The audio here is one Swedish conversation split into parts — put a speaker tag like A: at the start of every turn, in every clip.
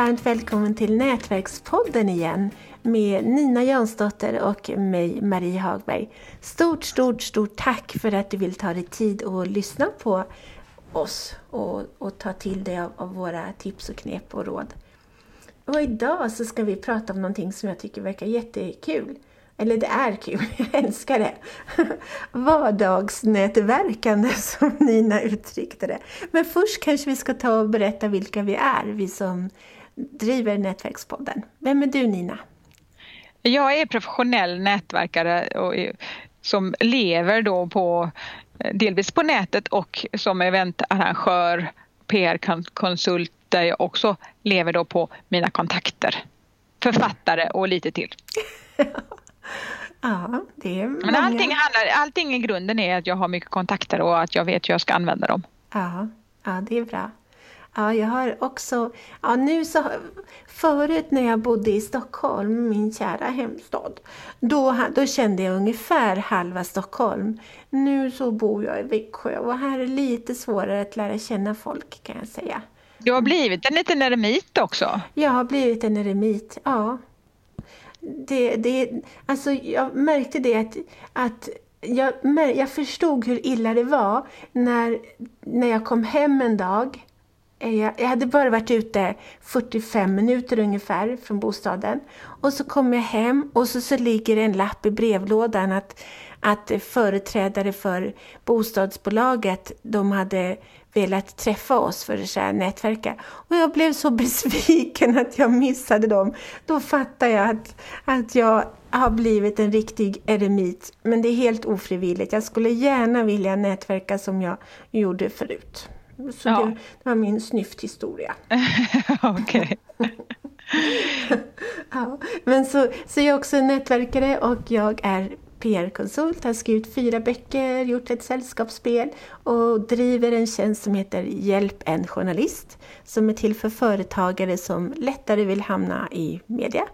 A: varmt välkommen till Nätverkspodden igen med Nina Jansdotter och mig, Marie Hagberg. Stort, stort, stort tack för att du vill ta dig tid och lyssna på oss och, och ta till dig av, av, våra tips och knep och råd. Och idag så ska vi prata om någonting som jag tycker verkar jättekul. Eller det är kul, jag älskar det. Vardagsnätverkande som Nina uttryckte det. Men först kanske vi ska ta och berätta vilka vi är, vi som driver Nätverkspodden. Vem är du Nina?
B: Jag är professionell nätverkare och, som lever då på delvis på nätet och som eventarrangör, PR-konsult där jag också lever då på mina kontakter. Författare och lite till.
A: Ja, det är många.
B: Men allting, handlar, allting i grunden är att jag har mycket kontakter och att jag vet hur jag ska använda dem.
A: Ja, ja det är bra. Ja, jag har också, ja nu så, förut när jag bodde i Stockholm, min kära hemstad, då, då kände jag ungefär halva Stockholm. Nu så bor jag i Växjö och här är lite svårare att lära känna folk kan jag säga.
B: Du har blivit en liten eremit också?
A: Jag har blivit en eremit, ja det, det, alltså jag märkte det att, att jag, jag förstod hur illa det var när, när jag kom hem en dag. Eh, jag, hade bara varit ute 45 minuter ungefär från bostaden. Och så kom jag hem och så, så ligger en lapp i brevlådan att, att företrädare för bostadsbolaget, de hade velat träffa oss för att nätverka. Och jag blev så besviken att jag missade dem. Då fattade jag att, att jag har blivit en riktig eremit. Men det är helt ofrivilligt. Jag skulle gärna vilja nätverka som jag gjorde förut. Så ja. det, det, var min snyfthistoria.
B: Okej.
A: ja, men så, så jag är också nätverkare och jag är PR-konsult, har skrivit fyra böcker, gjort ett sällskapsspel och driver en tjänst som heter Hjälp en journalist som är till för företagare som lättare vill hamna i media.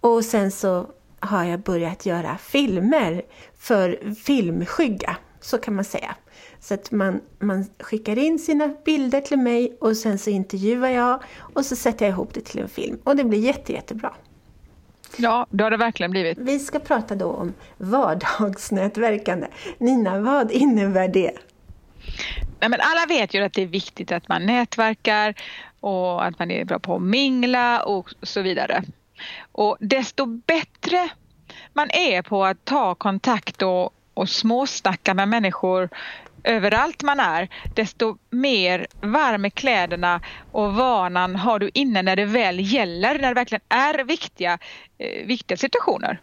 A: Och sen så har jag börjat göra filmer för filmskygga, så kan man säga. Så att man, man skickar in sina bilder till mig och sen så intervjuar jag och så sätter jag ihop det till en film. Och det blir jätte, jättebra.
B: Ja, det har det verkligen blivit.
A: Vi ska prata då om vardagsnätverkande. Nina, vad innebär det?
B: Nej, men alla vet ju att det är viktigt att man nätverkar och att man är bra på att mingla och så vidare. Och desto bättre man är på att ta kontakt och, och småsnacka med människor överallt man är, desto mer varm är kläderna och vanan har du inne när det väl gäller, när det verkligen är viktiga, eh, viktiga situationer.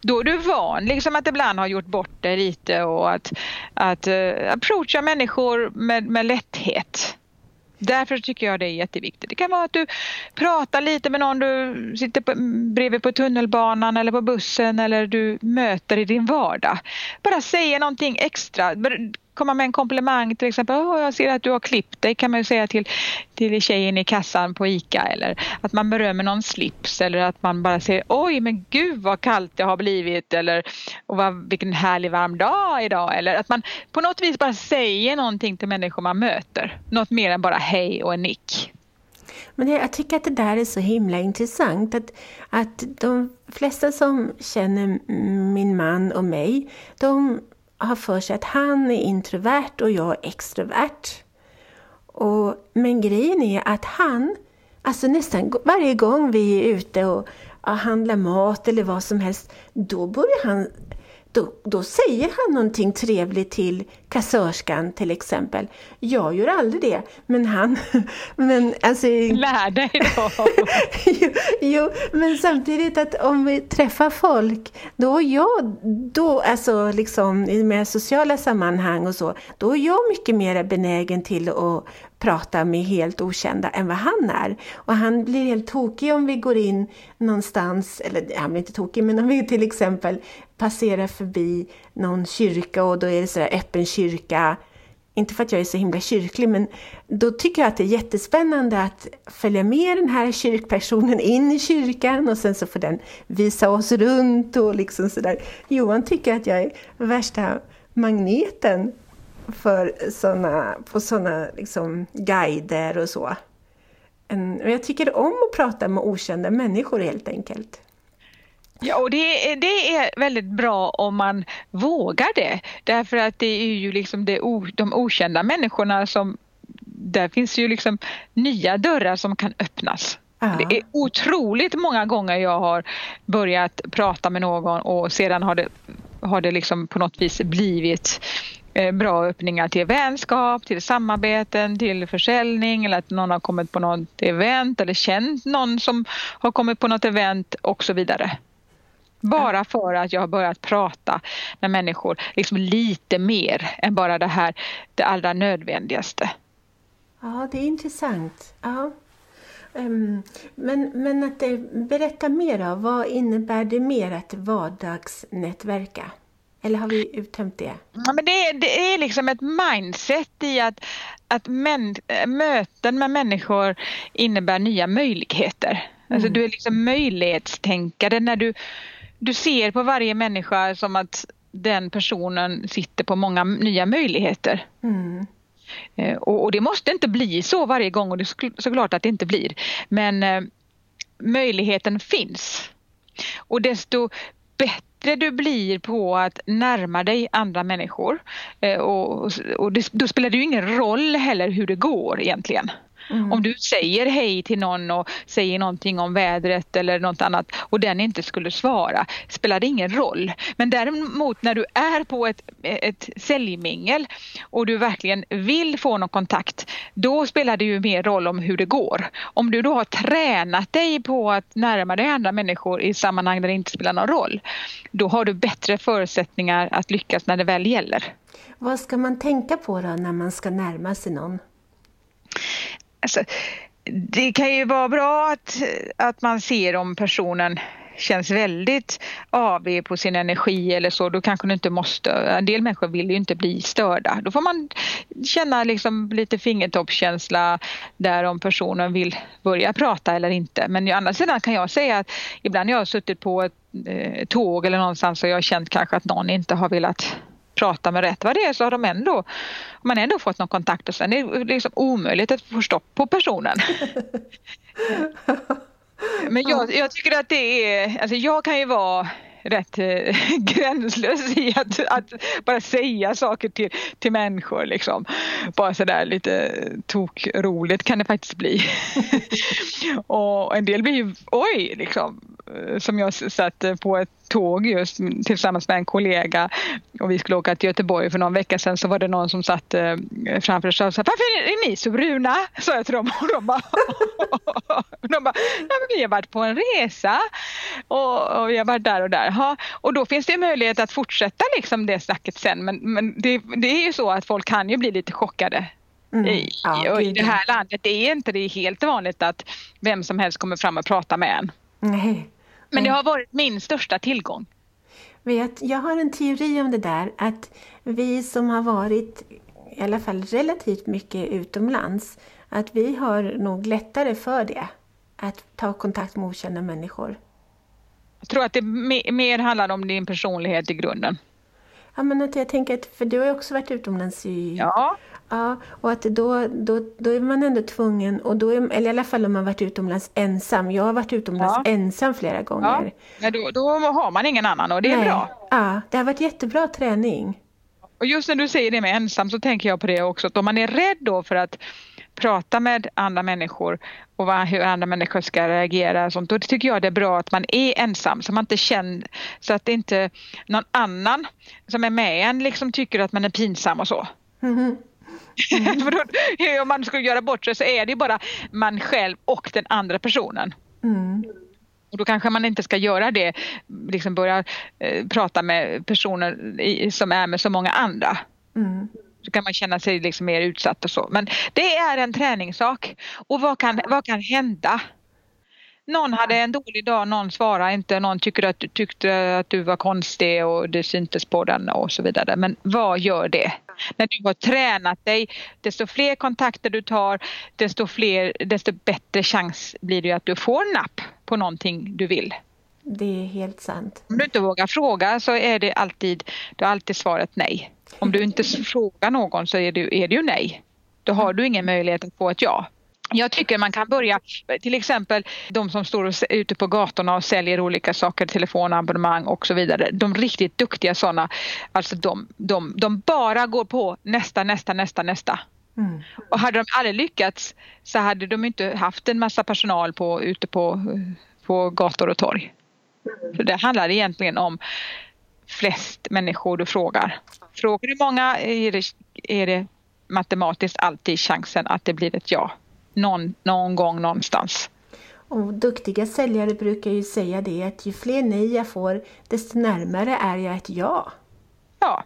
B: Då är du van liksom att ibland ha gjort bort dig lite och att, att eh, approacha människor med, med lätthet. Därför tycker jag det är jätteviktigt. Det kan vara att du pratar lite med någon du sitter på, bredvid på tunnelbanan eller på bussen eller du möter i din vardag. Bara säga någonting extra komma med en komplimang till exempel. Oh, jag ser att du har klippt dig kan man ju säga till, till tjejen i kassan på ICA eller att man berömmer någon slips eller att man bara säger oj men gud vad kallt det har blivit eller och vad, vilken härlig varm dag idag eller att man på något vis bara säger någonting till människor man möter. Något mer än bara hej och en nick.
A: Men jag tycker att det där är så himla intressant. Att, att de flesta som känner min man och mig, de har för sig att han är introvert och jag är extrovert. Och, men grejen är att han, alltså nästan varje gång vi är ute och handlar mat eller vad som helst, då börjar han då, då säger han någonting trevligt till kassörskan till exempel. Jag gör aldrig det, men han... Men alltså,
B: Lär dig då!
A: jo, jo, men samtidigt att om vi träffar folk, då är jag, då, alltså liksom i mer sociala sammanhang och så, då är jag mycket mer benägen till att prata med helt okända än vad han är. Och han blir helt tokig om vi går in någonstans, eller han blir inte tokig, men om vi till exempel passerar förbi någon kyrka och då är det sådär öppen kyrka. Inte för att jag är så himla kyrklig, men då tycker jag att det är jättespännande att följa med den här kyrkpersonen in i kyrkan och sen så får den visa oss runt och liksom sådär. Johan tycker att jag är värsta magneten för såna, på sådana liksom guider och så. en, jag tycker om att prata med okända människor helt enkelt.
B: Ja, och det, det, är väldigt bra om man vågar det. Därför att det är ju liksom det, de okända människorna som... Där finns ju liksom nya dörrar som kan öppnas. Ja. Det är otroligt många gånger jag har börjat prata med någon och sedan har det, har det liksom på något vis blivit eh, bra öppningar till vänskap, till samarbeten, till försäljning eller att någon har kommit på något event eller känt någon som har kommit på något event och så vidare. Bara för att jag har börjat prata med människor liksom lite mer än bara det här det allra nödvändigaste.
A: Ja, det är intressant. Ja. Um, men, men att det, berätta mer då. Vad innebär det mer att vardagsnätverka? Eller har vi uttömt det?
B: Ja, men det, det är liksom ett mindset i att, att män, möten med människor innebär nya möjligheter. Alltså, mm. Du är liksom möjlighetstänkare när du du ser på varje människa som att den personen sitter på många nya möjligheter. Mm. Eh, och, och, det måste inte bli så varje gång och det är såklart att det inte blir. Men eh, möjligheten finns. Och desto bättre du blir på att närma dig andra människor eh, och, och det, då spelar det ju ingen roll heller hur det går egentligen. Mm. Om du säger hej till någon och säger någonting om vädret eller något annat och den inte skulle svara spelar det ingen roll. Men däremot när du är på ett, ett säljmingel och du verkligen vill få någon kontakt då spelar det ju mer roll om hur det går. Om du då har tränat dig på att närma dig andra människor i sammanhang där det inte spelar någon roll då har du bättre förutsättningar att lyckas när det väl gäller.
A: Vad ska man tänka på då när man ska närma sig någon?
B: Alltså, det kan ju vara bra att, att man ser om personen känns väldigt avig på sin energi eller så, då kanske du inte måste. En del människor vill ju inte bli störda. Då får man känna liksom lite fingertoppskänsla där om personen vill börja prata eller inte. Men å andra sidan kan jag säga att ibland när jag har suttit på ett eh, tåg eller någonstans och jag har känt kanske att någon inte har velat prata med rätt vad det är så har de ändå, man ändå fått någon kontakt och sen är det liksom omöjligt att få stopp på personen. Men jag, jag, tycker att det är, alltså jag kan ju vara rätt eh, gränslös i att, att, bara säga saker till, till människor. Liksom. Bara sådär lite tokroligt kan det faktiskt bli. och en del blir ju, oj, liksom, som jag satt på ett tåg just tillsammans med en kollega och vi skulle åka till Göteborg för någon vecka sedan så var det någon som satt eh, framför oss och sa Varför är ni så bruna? sa jag till dem och de bara, de bara vi har varit på en resa och, och vi har varit där och där. Ha. Och då finns det möjlighet att fortsätta liksom det snacket sen men, men det, det är ju så att folk kan ju bli lite chockade Mm. I, ja, I det här landet det är inte det helt vanligt att vem som helst kommer fram och pratar med en. Nej. Men det har varit min största tillgång.
A: Vet, jag har en teori om det där att vi som har varit i alla fall relativt mycket utomlands, att vi har nog lättare för det. Att ta kontakt med okända människor.
B: Jag tror att det mer handlar om din personlighet i grunden.
A: Ja, men att jag tänker att, för du har ju också varit utomlands i...
B: Ja.
A: Ja, och att då, då, då är man ändå tvungen, och då är, eller i alla fall om man varit utomlands ensam. Jag har varit utomlands ja. ensam flera gånger.
B: Ja, då, då har man ingen annan och det är Nej. bra.
A: Ja, det har varit jättebra träning.
B: Och just när du säger det med ensam så tänker jag på det också, att om man är rädd då för att prata med andra människor och vad, hur andra människor ska reagera och sånt, då tycker jag det är bra att man är ensam så man inte känner så att det inte någon annan som är med en liksom tycker att man är pinsam och så. Mm. Mm. om man skulle göra bort sig så är det bara man själv och den andra personen. Mm. Och då kanske man inte ska göra det, liksom börja eh, prata med personer i, som är med så många andra. Mm. Så kan man känna sig liksom mer utsatt och så. Men det är en träningssak. Och vad kan, vad kan hända? Någon hade en dålig dag, någon svarade inte, någon tyckte att, tyckte att du var konstig och det syntes på den och så vidare. Men vad gör det? När du har tränat dig, desto fler kontakter du tar, desto, fler, desto bättre chans blir det att du får napp på någonting du vill.
A: Det är helt sant.
B: Om du inte vågar fråga så är det alltid, då är alltid svaret nej. Om du inte frågar någon så är det, är det ju nej. Då har du ingen möjlighet att få ett ja. Jag tycker man kan börja, till exempel de som står ute på gatorna och säljer olika saker, telefonabonnemang och så vidare. De riktigt duktiga sådana, alltså de, de, de bara går på nästa, nästa, nästa, nästa. Mm. Och hade de aldrig lyckats så hade de inte haft en massa personal på, ute på, på gator och torg. Mm. Så det handlar egentligen om flest människor du frågar. Frågar du många är det, är det matematiskt alltid chansen att det blir ett ja. Någon, någon gång någonstans.
A: Och duktiga säljare brukar ju säga det att ju fler nej jag får desto närmare är jag ett ja.
B: Ja.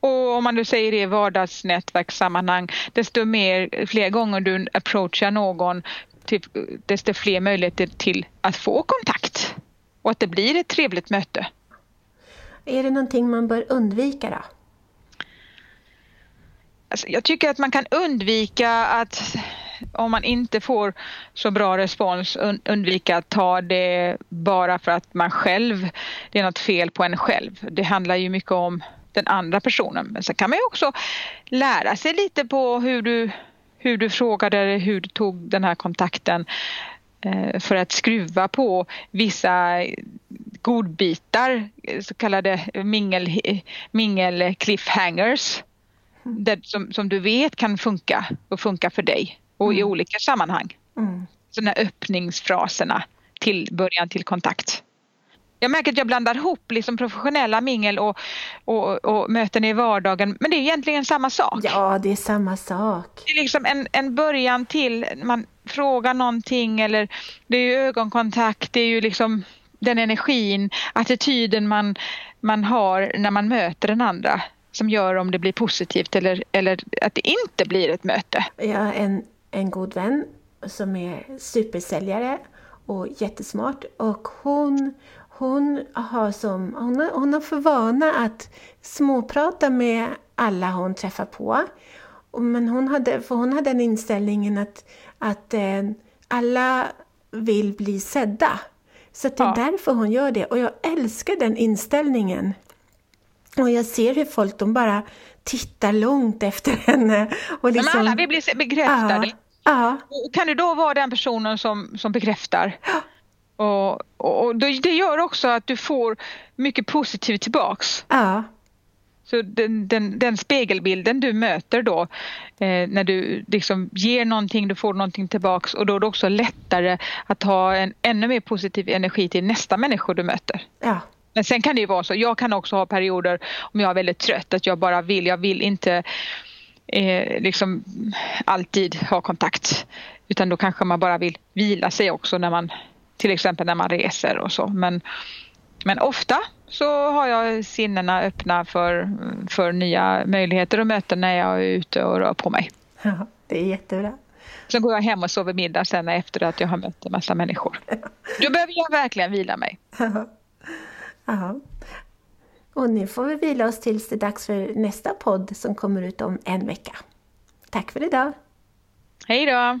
B: Och om man nu säger det i vardagsnätverkssammanhang desto mer, fler gånger du approachar någon typ, desto fler möjligheter till att få kontakt och att det blir ett trevligt möte.
A: Är det någonting man bör undvika då?
B: Alltså, jag tycker att man kan undvika att om man inte får så bra respons undvika att ta det bara för att man själv, det är något fel på en själv. Det handlar ju mycket om den andra personen. Men sen kan man ju också lära sig lite på hur du, hur du frågade, hur du tog den här kontakten eh, för att skruva på vissa godbitar, så kallade mingel, mingel cliffhangers det, som, som du vet kan funka och funka för dig och mm. i olika sammanhang. Mm. Sådana öppningsfraserna till början till kontakt. Jag märker att jag blandar ihop liksom professionella mingel och, och, och, möten i vardagen men det är egentligen samma sak.
A: Ja, det är samma sak.
B: Det är liksom en, en början till, man frågar någonting eller det är ju ögonkontakt, det är ju liksom den energin, attityden man, man har när man möter den andra som gör om det blir positivt eller, eller att det inte blir ett möte.
A: Jag har en, en god vän som är supersäljare och jättesmart och hon, hon, har som, hon, har, hon har för vana att småprata med alla hon träffar på. Men hon hade, för hon hade den inställningen att, att eh, alla vill bli sedda. Så det är ja. därför hon gör det och jag älskar den inställningen. Och jag ser hur folk de bara tittar långt efter henne. Och
B: liksom, Men alla vill bli bekräftade. Ja, ja. Kan du då vara den personen som, som bekräftar? Ja. Och, och det gör också att du får mycket positivt tillbaks.
A: Ja.
B: Så den, den, den, spegelbilden du möter då eh, när du liksom ger någonting, du får någonting tillbaks och då är det också lättare att ha en ännu mer positiv energi till nästa människa du möter.
A: Ja.
B: Men sen kan det ju vara så, jag kan också ha perioder om jag är väldigt trött att jag bara vill, jag vill inte eh, liksom alltid ha kontakt. Utan då kanske man bara vill vila sig också när man till exempel när man reser och så. Men, men ofta så har jag sinnena öppna för, för nya möjligheter och möten när jag är ute och rör på mig.
A: Ja, det är jättebra.
B: Sen går jag hem och sover middag sen efter att jag har mött en massa människor. Då behöver jag verkligen vila mig.
A: Ja. Och nu får vi vila oss tills det är dags för nästa podd som kommer ut om en vecka. Tack för idag!
B: Hej då!